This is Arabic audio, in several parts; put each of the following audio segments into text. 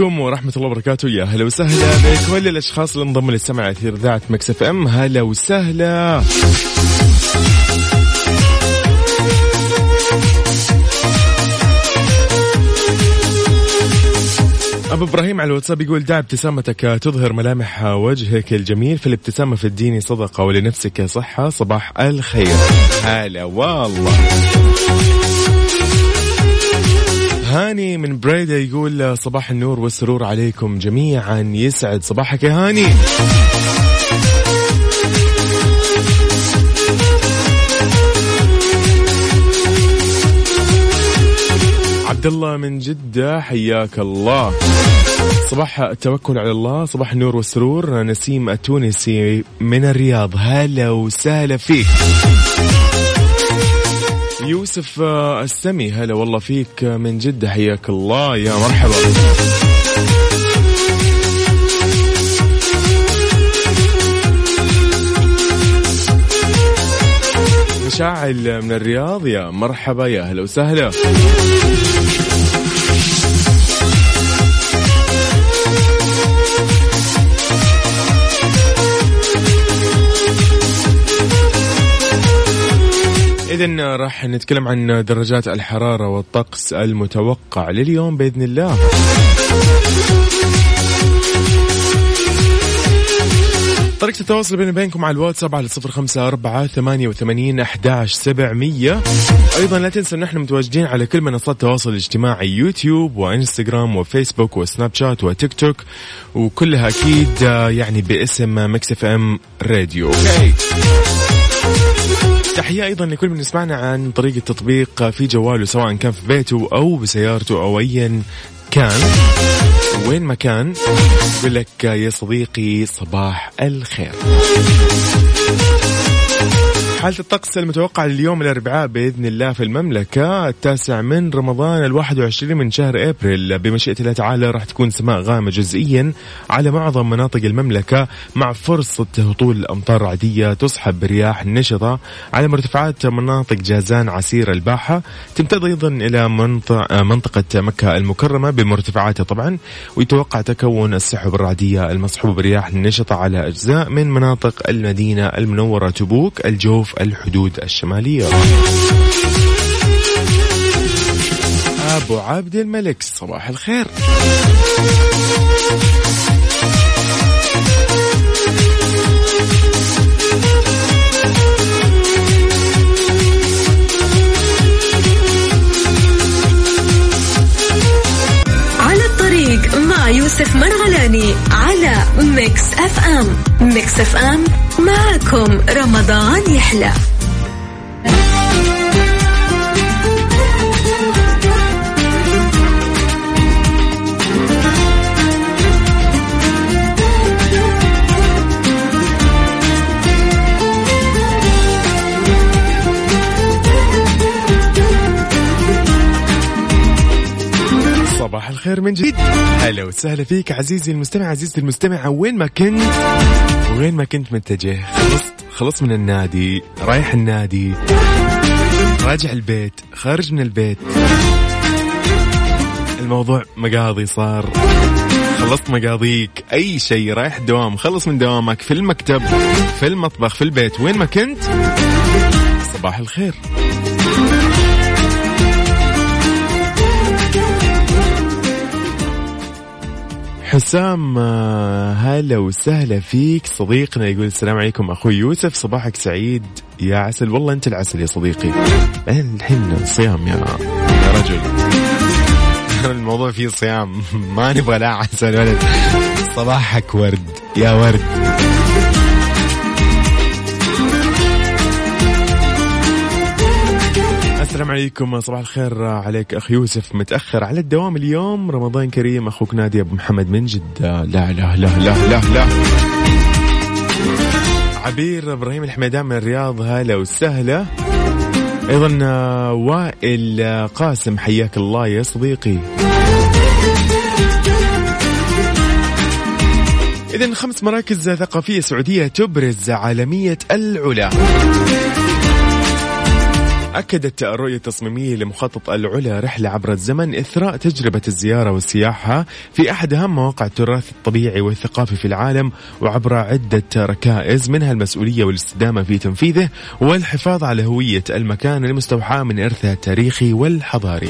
عليكم ورحمة الله وبركاته. يا هلا وسهلا بكل الأشخاص اللي انضموا للسمع أثير ذات Mix FM. هلا وسهلا. أبو إبراهيم على الواتساب يقول دع ابتسامتك تظهر ملامح وجهك الجميل فالابتسامة في الدين صدقة ولنفسك صحة. صباح الخير. هلا والله. هاني من بريدة يقول صباح النور والسرور عليكم جميعا. يسعد صباحك يا هاني. عبد الله من جدة حياك الله. صباح التوكل على الله صباح النور والسرور. نسيم التونسي من الرياض. هلا وسهلا فيك. يوسف آه، السمي. هلا والله فيك من جدة. حياك الله. يا مرحبا. مشاعل من الرياض. يا مرحبا. يا هلا وسهلا. إذا راح نتكلم عن درجات الحرارة والطقس المتوقع لليوم بإذن الله. طريقة التواصل بيني وبينكم على الواتساب على صفر خمسة أربعة ثمانية وثمانين أحداش سبعمية أيضا لا تنسوا أن إحنا متواجدين على كل منصات التواصل الاجتماعي يوتيوب وإنستغرام وفيسبوك وسناب شات وتيك توك وكلها أكيد آه، يعني باسم Mix FM راديو okay تحية أيضا لكل من يسمعنا عن طريق التطبيق في جواله سواء كان في بيته أو بسيارته أو أيا كان. وين ما كان لك يا صديقي صباح الخير. حالة الطقس المتوقع لليوم الأربعاء بإذن الله في المملكة التاسع من رمضان الواحد وعشرين من شهر أبريل. بمشيئة الله تعالى راح تكون سماء غامة جزئيا على معظم مناطق المملكة مع فرصة هطول أمطار رعدية تصحب برياح نشطة على مرتفعات مناطق جازان عسير الباحة. تمتد أيضا إلى منطقة مكة المكرمة بمرتفعاتها طبعا ويتوقع تكون السحب الرعدية المصحوبة برياح نشطة على أجزاء من مناطق المدينة المنورة تبوك الجوف الحدود الشمالية. أبو عبد الملك صباح الخير. يوسف مرغلاني على Mix FM Mix FM معكم رمضان يحلى. الخير من جديد. هلا وسهلا فيك عزيزي المستمع عزيزتي المستمعة وين ما كنت وين ما كنت متجه. خلصت خلصت من النادي رايح النادي راجع البيت خارج من البيت. الموضوع مقاضي صار. خلصت مقاضيك. أي شيء رايح دوام. خلص من دوامك في المكتب في المطبخ في البيت. وين ما كنت صباح الخير. حسام آه، هلا وسهلا فيك. صديقنا يقول السلام عليكم أخوي يوسف صباحك سعيد يا عسل. والله أنت العسل يا صديقي. الحين صيام يا رجل. الموضوع فيه صيام. ما نبغى لا عسل ولد صباحك ورد يا ورد. السلام عليكم صباح الخير عليك أخ يوسف. متأخر على الدوام اليوم رمضان كريم أخوك نادي أبو محمد من جدة. لا لا لا لا لا لا عبير إبراهيم الحميدان من الرياض هلا وسهلا. أيضا وائل قاسم حياك الله يا صديقي. إذا خمس مراكز ثقافية سعودية تبرز عالمية العلا. أكدت الرؤية التصميمية لمخطط العلا رحلة عبر الزمن إثراء تجربة الزيارة والسياحة في أحد أهم مواقع التراث الطبيعي والثقافي في العالم وعبر عدة ركائز منها المسؤولية والاستدامة في تنفيذه والحفاظ على هوية المكان المستوحاة من إرثه التاريخي والحضاري.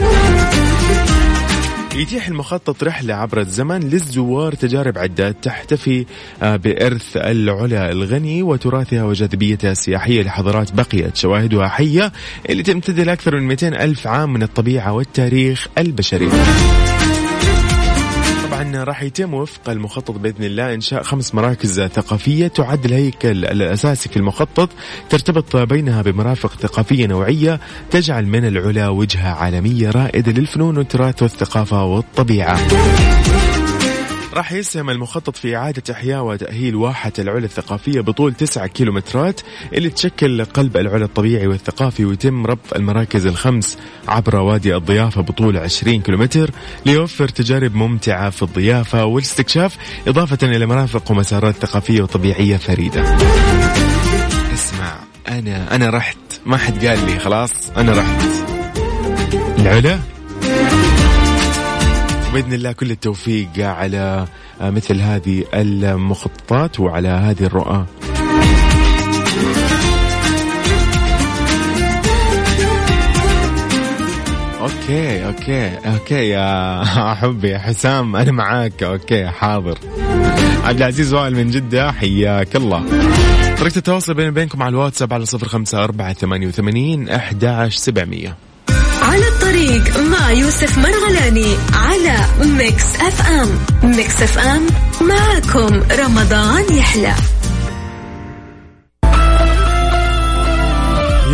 يتيح المخطط رحلة عبر الزمن للزوار تجارب عدة تحتفي آه، بإرث العلا الغني وتراثها وجاذبيتها السياحية لحضارات بقيت شواهدها حية اللي تمتد لأكثر من 200 ألف عام من الطبيعة والتاريخ البشري. راح يتم وفق المخطط بإذن الله إنشاء خمس مراكز ثقافية تعد الهيكل الأساسي في المخطط ترتبط بينها بمرافق ثقافية نوعية تجعل من العلا وجهة عالمية رائدة للفنون والتراث والثقافة والطبيعة. راح يسهم المخطط في إعادة إحياء وتأهيل واحة العلا الثقافية بطول 9 كيلومترات اللي تشكل قلب العلا الطبيعي والثقافي ويتم ربط المراكز الخمس عبر وادي الضيافة بطول 20 كيلومتر ليوفر تجارب ممتعة في الضيافة والاستكشاف إضافة إلى مرافق ومسارات ثقافية وطبيعية فريدة. اسمع أنا أنا رحت. ما حد قال لي خلاص أنا رحت. العلا؟ باذن الله كل التوفيق على مثل هذه المخططات وعلى هذه الرؤى. okay okay okay يا حبي يا حسام أنا معاك. okay حاضر. عبد العزيز وائل من جدة حياك الله. طريقة التواصل بيني وبينكم على الواتساب على صفر خمسة أربعة ثمانية وثمانين أحد سبعمية. على الطريق مع يوسف مرغلاني على Mix FM. Mix FM معكم رمضان يحلى.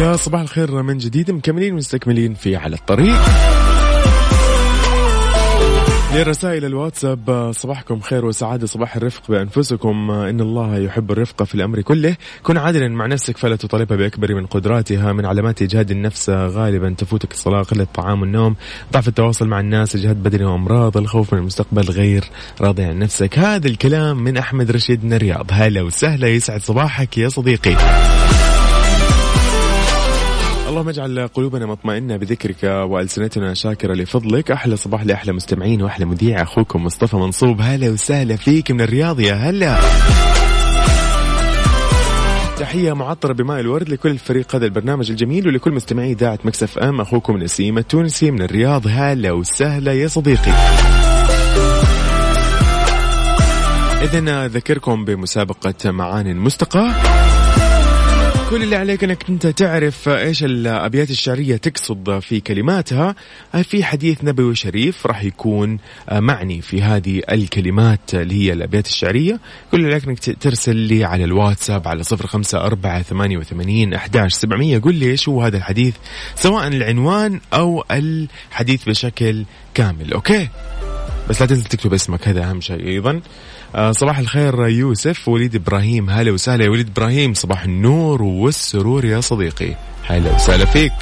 يا صباح الخير من جديد مكملين مستكملين في على الطريق. لرسائل الواتساب صباحكم خير وسعادة صباح الرفق بأنفسكم. إن الله يحب الرفق في الأمر كله. كن عادلا مع نفسك فلا تطالبها بأكبر من قدراتها. من علامات إجهاد النفس غالبا تفوتك الصلاة قلة الطعام والنوم. ضعف التواصل مع الناس إجهاد بدني وأمراض. الخوف من المستقبل غير راضي عن نفسك. هذا الكلام من أحمد رشيد من الرياض هلا وسهلا يسعد صباحك يا صديقي. اللهم اجعل قلوبنا مطمئنة بذكرك وألسنتنا شاكرة لفضلك. أحلى صباح لأحلى مستمعين وأحلى مذيع. أخوكم مصطفى منصوب. هلا وسهلا فيك من الرياض يا هلا. تحية معطرة بماء الورد لكل فريق هذا البرنامج الجميل ولكل مستمعي إذاعة مكسف أم. أخوكم نسيم التونسي من الرياض. هلا وسهلا يا صديقي. إذا أذكركم بمسابقة معان مستقى كل اللي عليك إنك أنت تعرف إيش الأبيات الشعرية تقصد في كلماتها. في حديث نبوي شريف راح يكون معني في هذه الكلمات اللي هي الأبيات الشعرية. كل اللي عليك إنك ترسل لي على الواتساب على صفر خمسة أربعة ثمانية وثمانين أحداش سبعمية. قل لي إيش هو هذا الحديث سواء العنوان أو الحديث بشكل كامل أوكي؟ بس لا تنسى تكتب اسمك هذا أهم شيء أيضا. آه صباح الخير يوسف وليد إبراهيم هلا وسهلا يا وليد إبراهيم. صباح النور والسرور يا صديقي. هلا وسهلا فيك.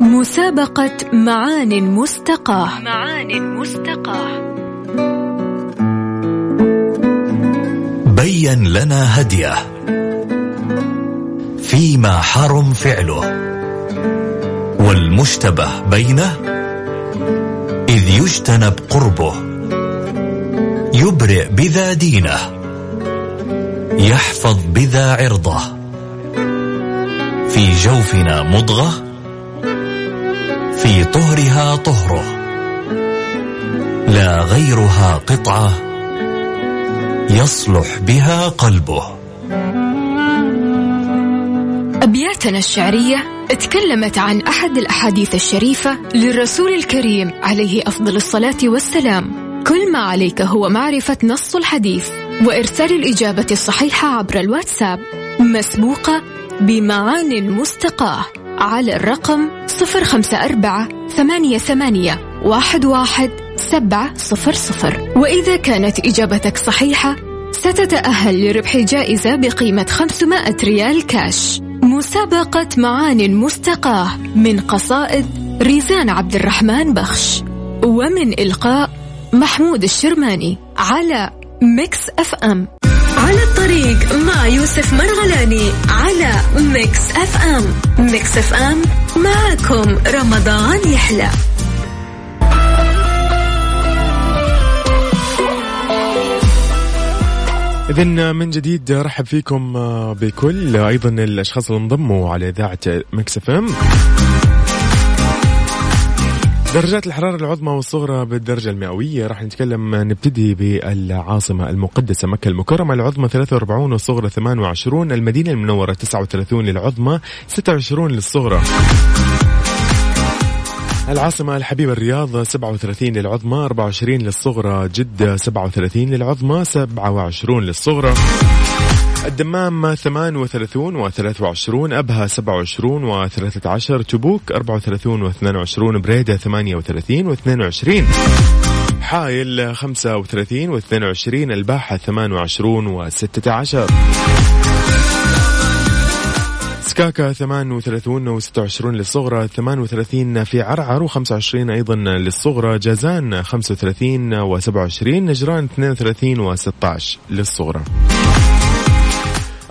مسابقة معان مستقاة. معان مستقاة. بين لنا هدية. فيما حرم فعله. والمشتبه بينه إذ يجتنب قربه يبرئ بذا دينه يحفظ بذا عرضه. في جوفنا مضغة في طهرها طهره لا غيرها قطعة يصلح بها قلبه. أبياتنا الشعرية تكلمت عن أحد الأحاديث الشريفة للرسول الكريم عليه أفضل الصلاة والسلام. كل ما عليك هو معرفة نص الحديث وإرسال الإجابة الصحيحة عبر الواتساب. مسبوقة بمعان مستقاة على الرقم 054 ثمانية ثمانية واحد واحد سبعة صفر صفر. وإذا كانت إجابتك صحيحة ستتأهل لربح جائزة بقيمة 500 ريال كاش. مسابقة معان مستقاة من قصائد ريزان عبد الرحمن بخش ومن إلقاء محمود الشرماني على Mix FM على الطريق مع يوسف مرغلاني على Mix FM Mix FM معكم رمضان يحلى. إذا من جديد رحب فيكم بكل. أيضا الأشخاص اللي انضموا على إذاعة مكس إف إم. درجات الحرارة العظمى والصغرى بالدرجة المئوية. راح نتكلم نبتدي بالعاصمة المقدسة مكة المكرمة. العظمى 43 والصغرى 28 المدينة المنورة 39 للعظمى 26 للصغرى. العاصمة الحبيبة الرياض 37 للعظمى 24 للصغرى جدة 37 للعظمى 27 للصغرى. الدمام 38 و23 أبها 27 و13 تبوك 34 و22 بريدة 38 و22 حايل 35 و22 الباحة 28 و16 سكاكا 38 و26 للصغرى 38 في عرعر و25 أيضا للصغرى جازان 35 و27 نجران 32 و16 للصغرى.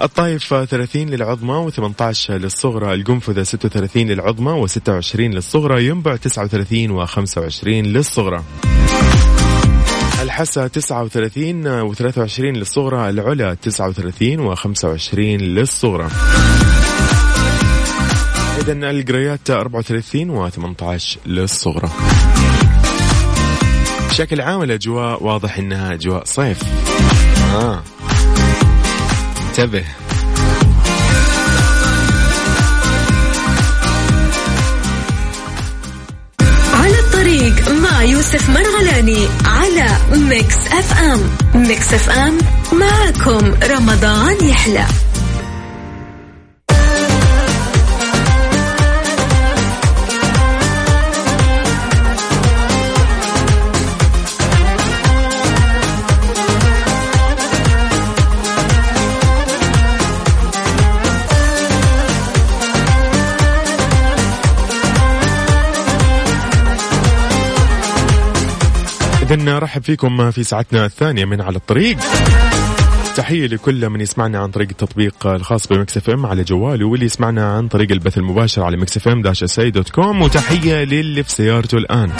الطايف 30 للعظمى و18 للصغرى القنفذة 36 للعظمى و26 للصغرى ينبع 39 و25 للصغرى. الحسا 39 و23 للصغرى العلا 39 و25 للصغرى. إذا القريات 34 و18 للصغرى. بشكل عام الأجواء واضح إنها أجواء صيف. آه. انتبه. على الطريق مع يوسف مرغلاني على Mix FM. Mix FM معكم رمضان يحلى. نرحب فيكم في ساعتنا الثانية من على الطريق. تحية لكل من يسمعنا عن طريق التطبيق الخاص ب Mix FM على جواله واللي يسمعنا عن طريق البث المباشر على Mix FM dash dot com. وتحية للي في سيارته الآن.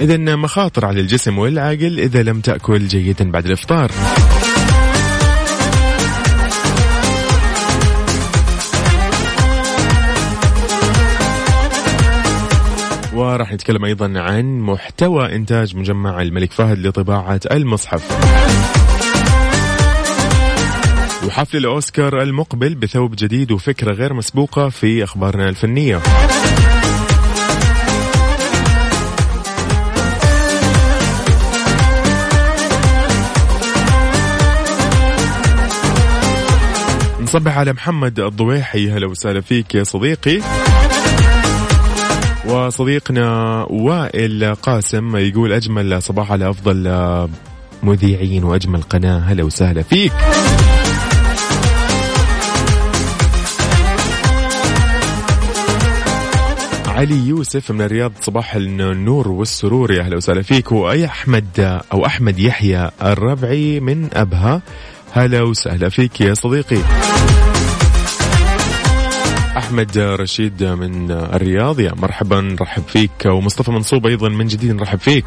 إذا مخاطر على الجسم والعقل إذا لم تأكل جيدا بعد الإفطار. وراح نتكلم أيضا عن محتوى إنتاج مجمع الملك فهد لطباعة المصحف. وحفل الأوسكار المقبل بثوب جديد وفكرة غير مسبوقة في أخبارنا الفنية. نصبح على محمد الضويحي هلا وسهلا فيك يا صديقي وصديقنا وائل قاسم يقول أجمل صباح على أفضل مذيعين وأجمل قناة. هلا وسهلا فيك. علي يوسف من الرياض صباح النور والسرور. يا أهلا وسهلا فيك. وأي أحمد أو أحمد يحيى الربعي من أبها. هلا وسهلا فيك يا صديقي. أحمد رشيد من الرياض. يا مرحبا نرحب فيك. ومصطفى منصوب أيضا من جديد نرحب فيك.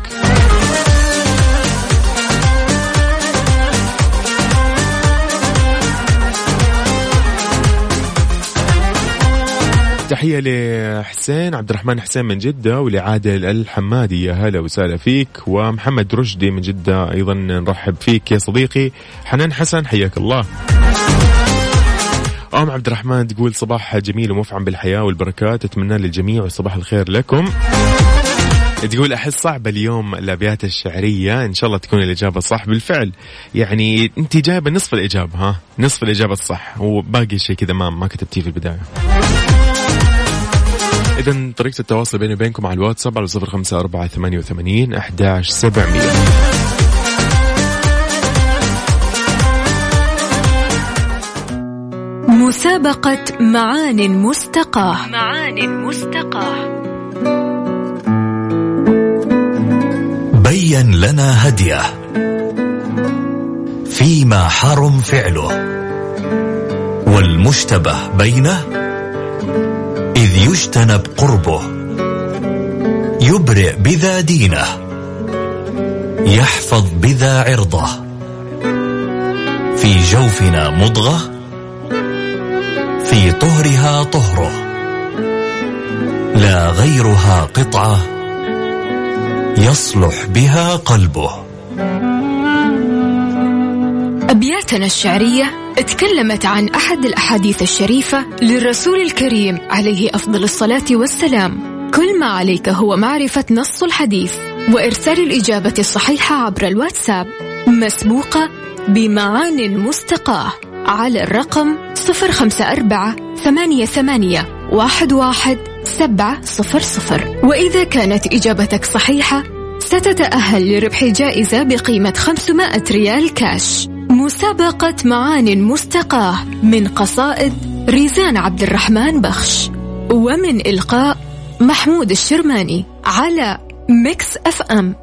تحية لحسين عبد الرحمن حسين من جدة ولعادل الحمادي. يا هلا وسهلا فيك. ومحمد رشدي من جدة أيضا نرحب فيك يا صديقي. حنان حسن حياك الله. أم عبد الرحمن تقول صباح جميل ومفعم بالحياة والبركات. أتمنى للجميع وصباح الخير لكم. تقول أحس صعبه اليوم الأبيات الشعرية. إن شاء الله تكون الإجابة صح. بالفعل. يعني أنت جايبة نصف الإجابة ها؟ نصف الإجابة الصح. وباقي شيء كذا ما ما كتبتيه في البداية. إذا طريقة التواصل بيني وبينكم على الواتساب على صفر خمسة أربعة ثمانية وثمانين أحداش سبعمية. مسابقة معان مستقاة. معان مستقاة. بين لنا هدية. فيما حرم فعله. والمشتبه بينه. إذ يجتنب قربه. يبرئ بذا دينه. يحفظ بذا عرضه. في جوفنا مضغة. في طهرها طهره لا غيرها قطعة يصلح بها قلبه. أبياتنا الشعرية تكلمت عن أحد الأحاديث الشريفة للرسول الكريم عليه أفضل الصلاة والسلام. كل ما عليك هو معرفة نص الحديث وإرسال الإجابة الصحيحة عبر الواتساب. مسبوقة بمعان مستقاة. على الرقم 054 ثمانية ثمانية واحد واحد سبعة صفر صفر. وإذا كانت إجابتك صحيحة ستتأهل لربح جائزة بقيمة 500 ريال كاش. مسابقة معان مستقاة من قصائد ريزان عبد الرحمن بخش. ومن إلقاء محمود الشرماني على Mix FM.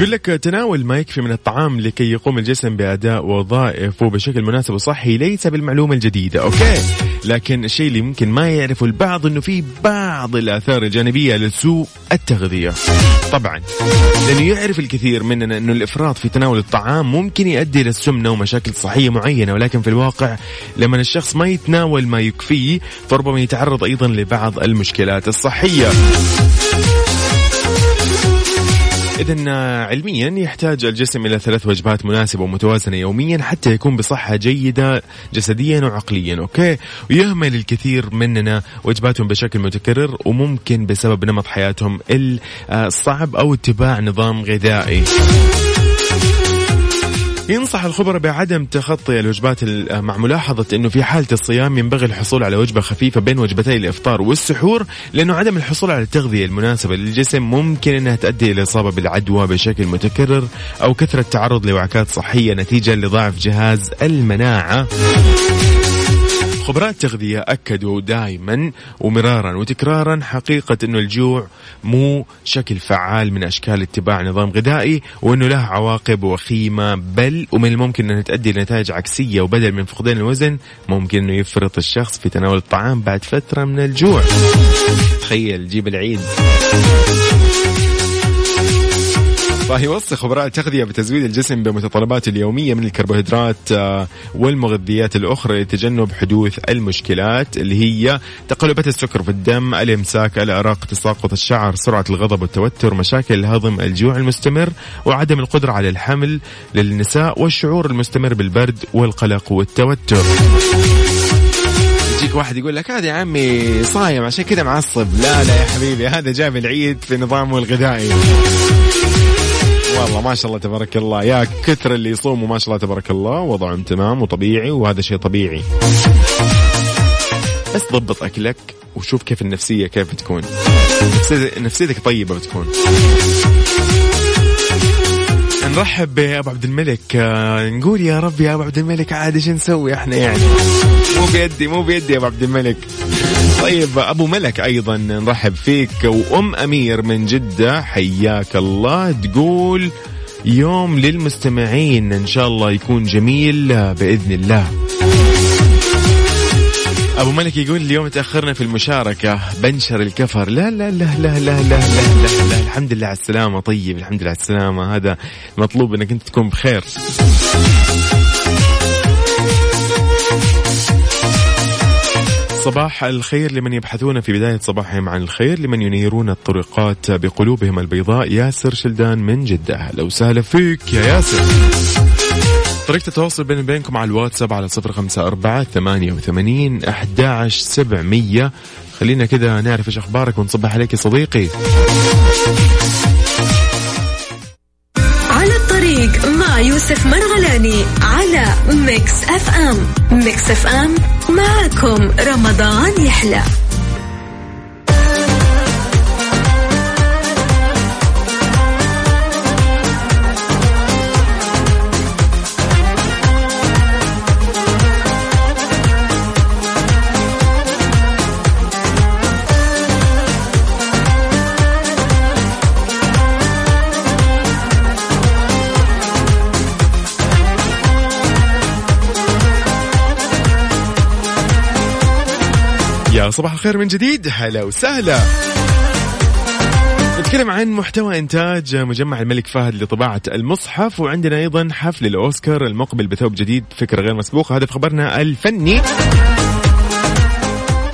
يقول لك تناول ما يكفي من الطعام لكي يقوم الجسم بأداء وظائفه بشكل مناسب وصحي ليس بالمعلومة الجديدة. okay. لكن الشيء اللي ممكن ما يعرفه البعض أنه في بعض الآثار الجانبية لسوء التغذية. طبعا. لأنه يعرف الكثير مننا أنه الإفراط في تناول الطعام ممكن يؤدي للسمنة ومشاكل صحية معينة ولكن في الواقع لما الشخص ما يتناول ما يكفيه فربما يتعرض أيضا لبعض المشكلات الصحية. إذا علميا يحتاج الجسم إلى ثلاث وجبات مناسبة ومتوازنة يوميا حتى يكون بصحة جيدة جسديا وعقليا أوكي؟ ويهمل الكثير مننا وجباتهم بشكل متكرر وممكن بسبب نمط حياتهم الصعب أو اتباع نظام غذائي. ينصح الخبراء بعدم تخطي الوجبات مع ملاحظة أنه في حالة الصيام ينبغي الحصول على وجبة خفيفة بين وجبتي الإفطار والسحور لأنه عدم الحصول على التغذية المناسبة للجسم ممكن أنها تؤدي إلى الإصابة بالعدوى بشكل متكرر أو كثرة تعرض لوعكات صحية نتيجة لضعف جهاز المناعة. خبراء التغذية أكدوا دائما ومرارا وتكرارا حقيقة أنه الجوع مو شكل فعال من أشكال اتباع نظام غذائي وأنه له عواقب وخيمة بل ومن الممكن أن تؤدي لنتائج عكسية وبدل من فقدان الوزن ممكن أنه يفرط الشخص في تناول الطعام بعد فترة من الجوع. تخيل جيب العيد. فيوصي خبراء التغذية بتزويد الجسم بمتطلباته اليومية من الكربوهيدرات آه، والمغذيات الأخرى لتجنب حدوث المشكلات اللي هي تقلبات السكر في الدم الإمساك الأرق تساقط الشعر سرعة الغضب والتوتر مشاكل الهضم الجوع المستمر وعدم القدرة على الحمل للنساء والشعور المستمر بالبرد والقلق والتوتر. يجيك واحد يقول لك هذا يا عمي صايم عشان كذا معصب. لا لا يا حبيبي هذا جاب العيد في نظامه الغذائي. والله ما شاء الله تبارك الله. يا كثر اللي يصوموا ما شاء الله تبارك الله. وضعهم تمام وطبيعي وهذا شيء طبيعي. بس ضبط أكلك وشوف كيف النفسية كيف بتكون. نفسيتك- طيبة بتكون. نرحب بأبو عبد الملك. آه، نقول يا رب يا أبو عبد الملك عاد إيش نسوي إحنا يعني؟ مو بيدي مو بيدي يا أبو عبد الملك. طيب ابو ملك أيضا نرحب فيك وام امير من جده حياك الله تقول يوم للمستمعين ان شاء الله يكون جميل باذن الله ابو ملك يقول اليوم تاخرنا في المشاركه بنشر الكفر لا لا لا لا لا لا لا, لا, لا. الحمد لله على السلامه طيب الحمد لله على السلامه هذا مطلوب انك انت تكون بخير صباح الخير لمن يبحثون في بداية صباحهم عن الخير لمن ينيرون الطرقات بقلوبهم البيضاء. ياسر شلدان من جدة. أهلا وسهلا فيك يا ياسر. طريقة التواصل بيني وبينكم على الواتساب على صفر خمسة أربعة ثمانية وثمانين أحداعش سبعمية. خلينا كده نعرف إيش أخبارك ونصبح عليك يا صديقي. على الطريق مع يوسف مرغلاني على Mix FM. Mix FM معكم رمضان يحلى. صباح الخير من جديد. هلا وسهلا. نتكلم عن محتوى إنتاج مجمع الملك فهد لطباعة المصحف وعندنا أيضا حفل الأوسكار المقبل بثوب جديد فكرة غير مسبوقة. هذا في خبرنا الفني.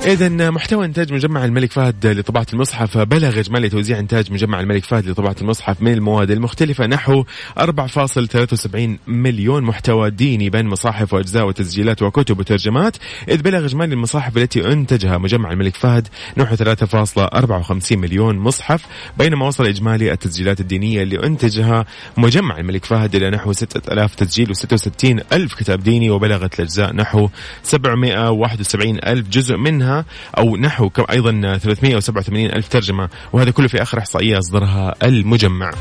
إذا محتوى إنتاج مجمع الملك فهد لطباعة المصحف بلغ إجمالي توزيع إنتاج مجمع الملك فهد لطباعة المصحف من المواد المختلفة. نحو 4.73 مليون محتوى ديني بين مصاحف وأجزاء وتسجيلات وكتب وترجمات. إذ بلغ إجمالي المصاحف التي أنتجها مجمع الملك فهد نحو 3.54 مليون مصحف. بينما وصل إجمالي التسجيلات الدينية اللي أنتجها مجمع الملك فهد إلى نحو 6000 تسجيل و66 ألف كتاب ديني وبلغت الأجزاء نحو 771 ألف جزء منها. أو نحو أيضا 387 ألف ترجمة. وهذا كله في آخر إحصائية أصدرها المجمع.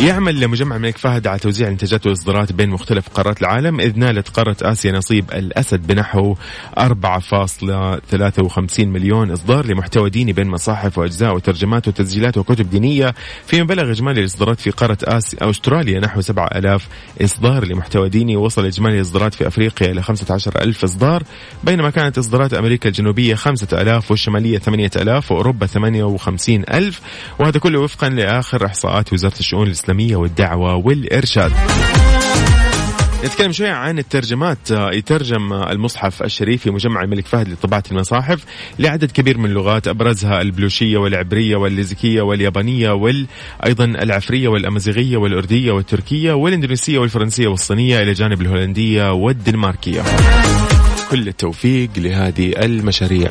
يعمل مجمع الملك فهد على توزيع الانتاجات والإصدارات بين مختلف قارات العالم إذ نالت قارة آسيا نصيب الأسد بنحو 4.53 مليون إصدار لمحتوى ديني بين مصاحف وأجزاء وترجمات وتسجيلات وكتب دينية فيما بلغ إجمالي الاصدارات في قارة آسيا أستراليا نحو 7000 إصدار لمحتوى ديني. ووصل إجمالي الإصدارات في أفريقيا إلى 15000 إصدار بينما كانت إصدارات أمريكا الجنوبية 5000 والشمالية 8000 وأوروبا 58000 وهذا كله وفقا لآخر إحصاءات وزارة الشؤون الإسلامية. والدعوة والإرشاد. نتكلم شوية عن الترجمات. يترجم المصحف الشريف في مجمع الملك فهد لطباعة المصاحف لعدد كبير من اللغات أبرزها البلوشية والعبرية والليزكية واليابانية وأيضا العفرية والأمازيغية والأردية والتركية والإندونيسية والفرنسية والصينية إلى جانب الهولندية والدنماركية. كل التوفيق لهذه المشاريع.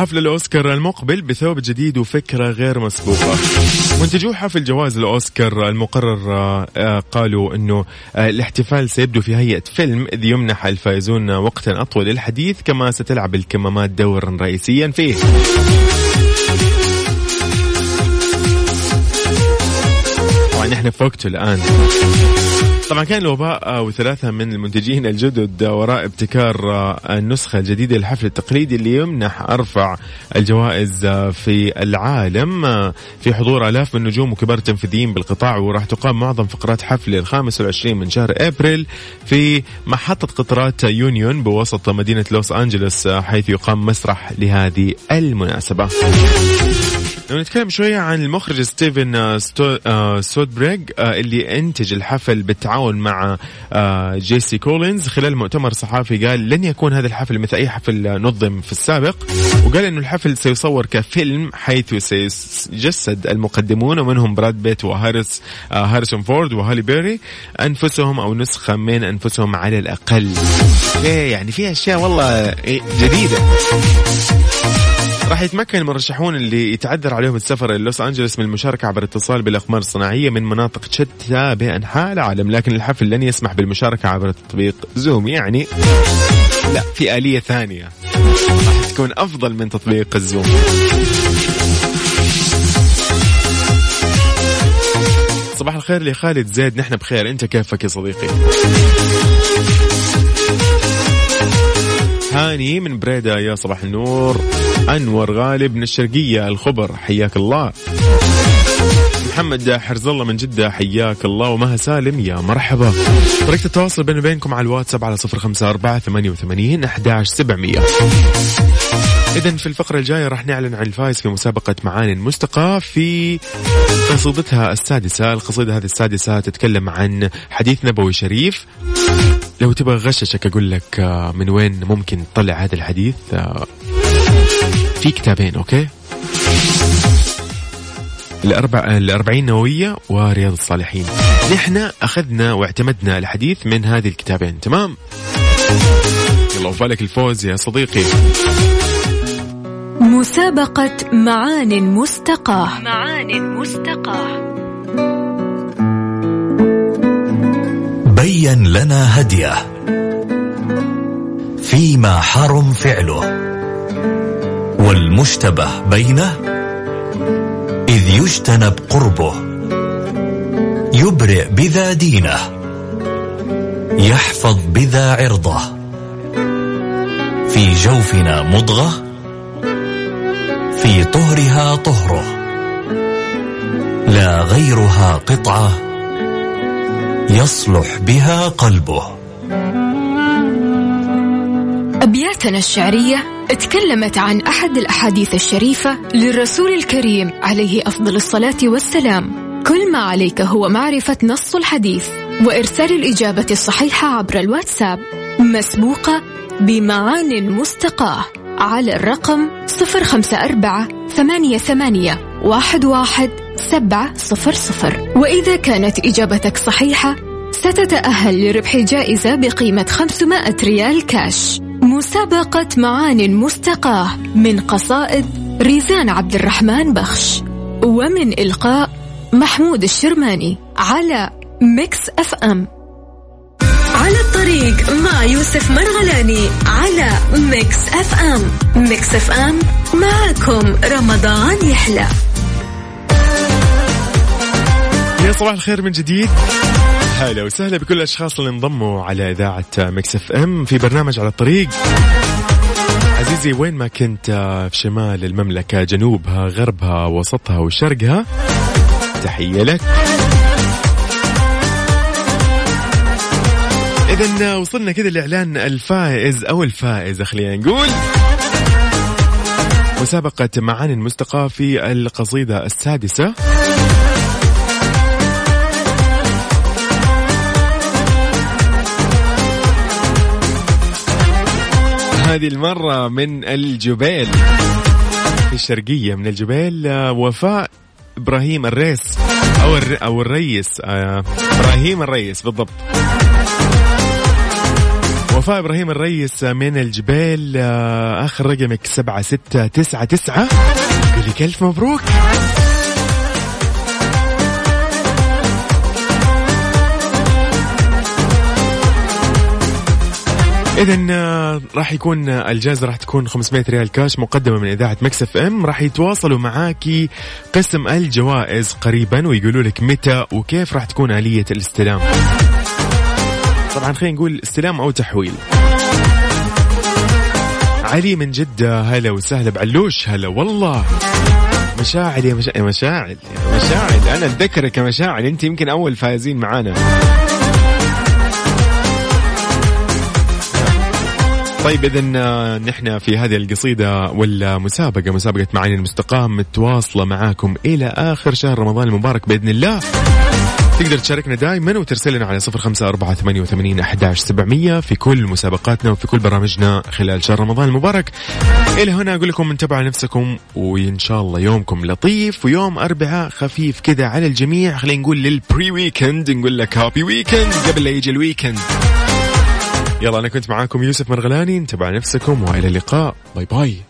وحفل الأوسكار المقبل بثوب جديد وفكرة غير مسبوقة. منتجو حفل جوائز الأوسكار المقرر آه، قالوا أنه آه، الاحتفال سيبدو في هيئة فيلم إذ يمنح الفائزون وقتا أطول للحديث كما ستلعب الكمامات دورا رئيسيا فيه. طبعا إحنا في وقته الآن. طبعا كان الوباء وثلاثة من المنتجين الجدد وراء ابتكار النسخة الجديدة للحفل التقليدي اللي يمنح أرفع الجوائز في العالم. في حضور آلاف من النجوم وكبار التنفيذيين بالقطاع وراح تقام معظم فقرات حفل الخامس والعشرين من شهر أبريل في محطة قطارات يونيون بوسط مدينة لوس أنجلوس حيث يقام مسرح لهذه المناسبة. لو نتكلم شوية عن المخرج ستيفن آه، آه، سودربيرغ آه، اللي انتج الحفل بالتعاون مع جيسي كولينز. خلال مؤتمر صحافي قال لن يكون هذا الحفل مثل أي حفل نظم في السابق. وقال إنه الحفل سيصور كفيلم حيث سيجسد المقدمون ومنهم براد بيت وهارس هاريسون فورد وهالي بيري. أنفسهم أو نسخة من أنفسهم على الأقل. إيه يعني في أشياء والله إيه، جديدة. راح يتمكن المرشحون اللي يتعذر عليهم السفر إلى لوس أنجلوس من المشاركة عبر الاتصال بالاقمار الصناعية من مناطق شتى بانحاء العالم، لكن الحفل لن يسمح بالمشاركة عبر تطبيق Zoom يعني لا في آلية ثانية راح تكون أفضل من تطبيق الزوم. صباح الخير لخالد زيد نحن بخير. أنت كيفك يا صديقي؟ هاني من بريدة يا صباح النور. أنور غالب من الشرقية الخبر حياك الله. محمد حرز الله من جدة حياك الله. ومها سالم يا مرحبا. طريقة التواصل بيني وبينكم على الواتساب على صفر خمسة أربعة ثمانية وثمانين أحداش سبعمية. إذا في الفقرة الجاية راح نعلن عن الفائز في مسابقة معاني مستقى في قصيدتها السادسة. القصيدة هذه السادسة تتكلم عن حديث نبوي شريف. لو تبغى غششك أقول لك آه، من وين ممكن تطلع هذا الحديث آه، في كتابين أوكي؟ الأربع الأربعين نووية ورياض الصالحين. نحن أخذنا واعتمدنا الحديث من هذه الكتابين تمام؟ يلا وفالك الفوز يا صديقي. مسابقة معان مستقاة. معان مستقاة. بين لنا هديه فيما حرم فعله والمشتبه بينه إذ يجتنب قربه يبرئ بذا دينه يحفظ بذا عرضه في جوفنا مضغة في طهرها طهره لا غيرها قطعه يصلح بها قلبه. أبياتنا الشعرية تكلمت عن أحد الأحاديث الشريفة للرسول الكريم عليه أفضل الصلاة والسلام. كل ما عليك هو معرفة نص الحديث وإرسال الإجابة الصحيحة عبر الواتساب. مسبوقة بمعان مستقاة على الرقم 054 ثمانية ثمانية واحد واحد سبعة صفر صفر. وإذا كانت إجابتك صحيحة ستتأهل لربح جائزة بقيمة 500 ريال كاش. مسابقة معان مستقاة من قصائد ريزان عبد الرحمن بخش. ومن إلقاء محمود الشرماني على Mix FM. على الطريق مع يوسف مرغلاني على Mix FM. Mix FM معكم رمضان يحلى. يا صباح الخير من جديد. هلا وسهلا بكل الأشخاص اللي انضموا على إذاعة Mix FM في برنامج على الطريق. عزيزي وين ما كنت في شمال المملكة جنوبها غربها وسطها وشرقها تحية لك. اذا وصلنا كذا لإعلان الفائز أو الفائزة خلينا نقول. مسابقة معاني المستقى في القصيدة السادسة. هذه المرة من الجبيل في الشرقية من الجبيل آه، وفاء إبراهيم الريس أو. أو الريس آه، إبراهيم الريس بالضبط. وفاء إبراهيم الريس من الجبيل آه، آخر رقمك سبعة ستة تسعة تسعة. لك ألف مبروك. اذا راح يكون الجائزة راح تكون 500 ريال كاش مقدمة من إذاعة Mix FM. راح يتواصلوا معاكي قسم الجوائز قريبا ويقولوا لك متى وكيف راح تكون آلية الاستلام. طبعا خلينا نقول استلام أو تحويل. علي من جدة هلا وسهلا بعلوش هلا والله. مشاعل يا مشاعل يا مشاعل يا مشاعل. أنا أتذكرك يا مشاعل أنت يمكن أول فايزين معانا. طيب اذا نحن في هذه القصيدة والمسابقة مسابقة معاني المستقام متواصلة معاكم إلى آخر شهر رمضان المبارك بإذن الله. تقدر تشاركنا دائما وترسل لنا على صفر خمسة أربعة ثمانية وثمانين أحداش سبعمية في كل مسابقاتنا وفي كل برامجنا خلال شهر رمضان المبارك. إلى هنا أقول لكم انتبهوا نفسكم وإن شاء الله يومكم لطيف ويوم أربعاء خفيف كذا على الجميع. خلينا نقول لل pre weekend نقول لك happy weekend قبل لا يجي ال weekend يلا أنا كنت معاكم يوسف مرغلاني انتبهوا على نفسكم وإلى اللقاء. باي باي.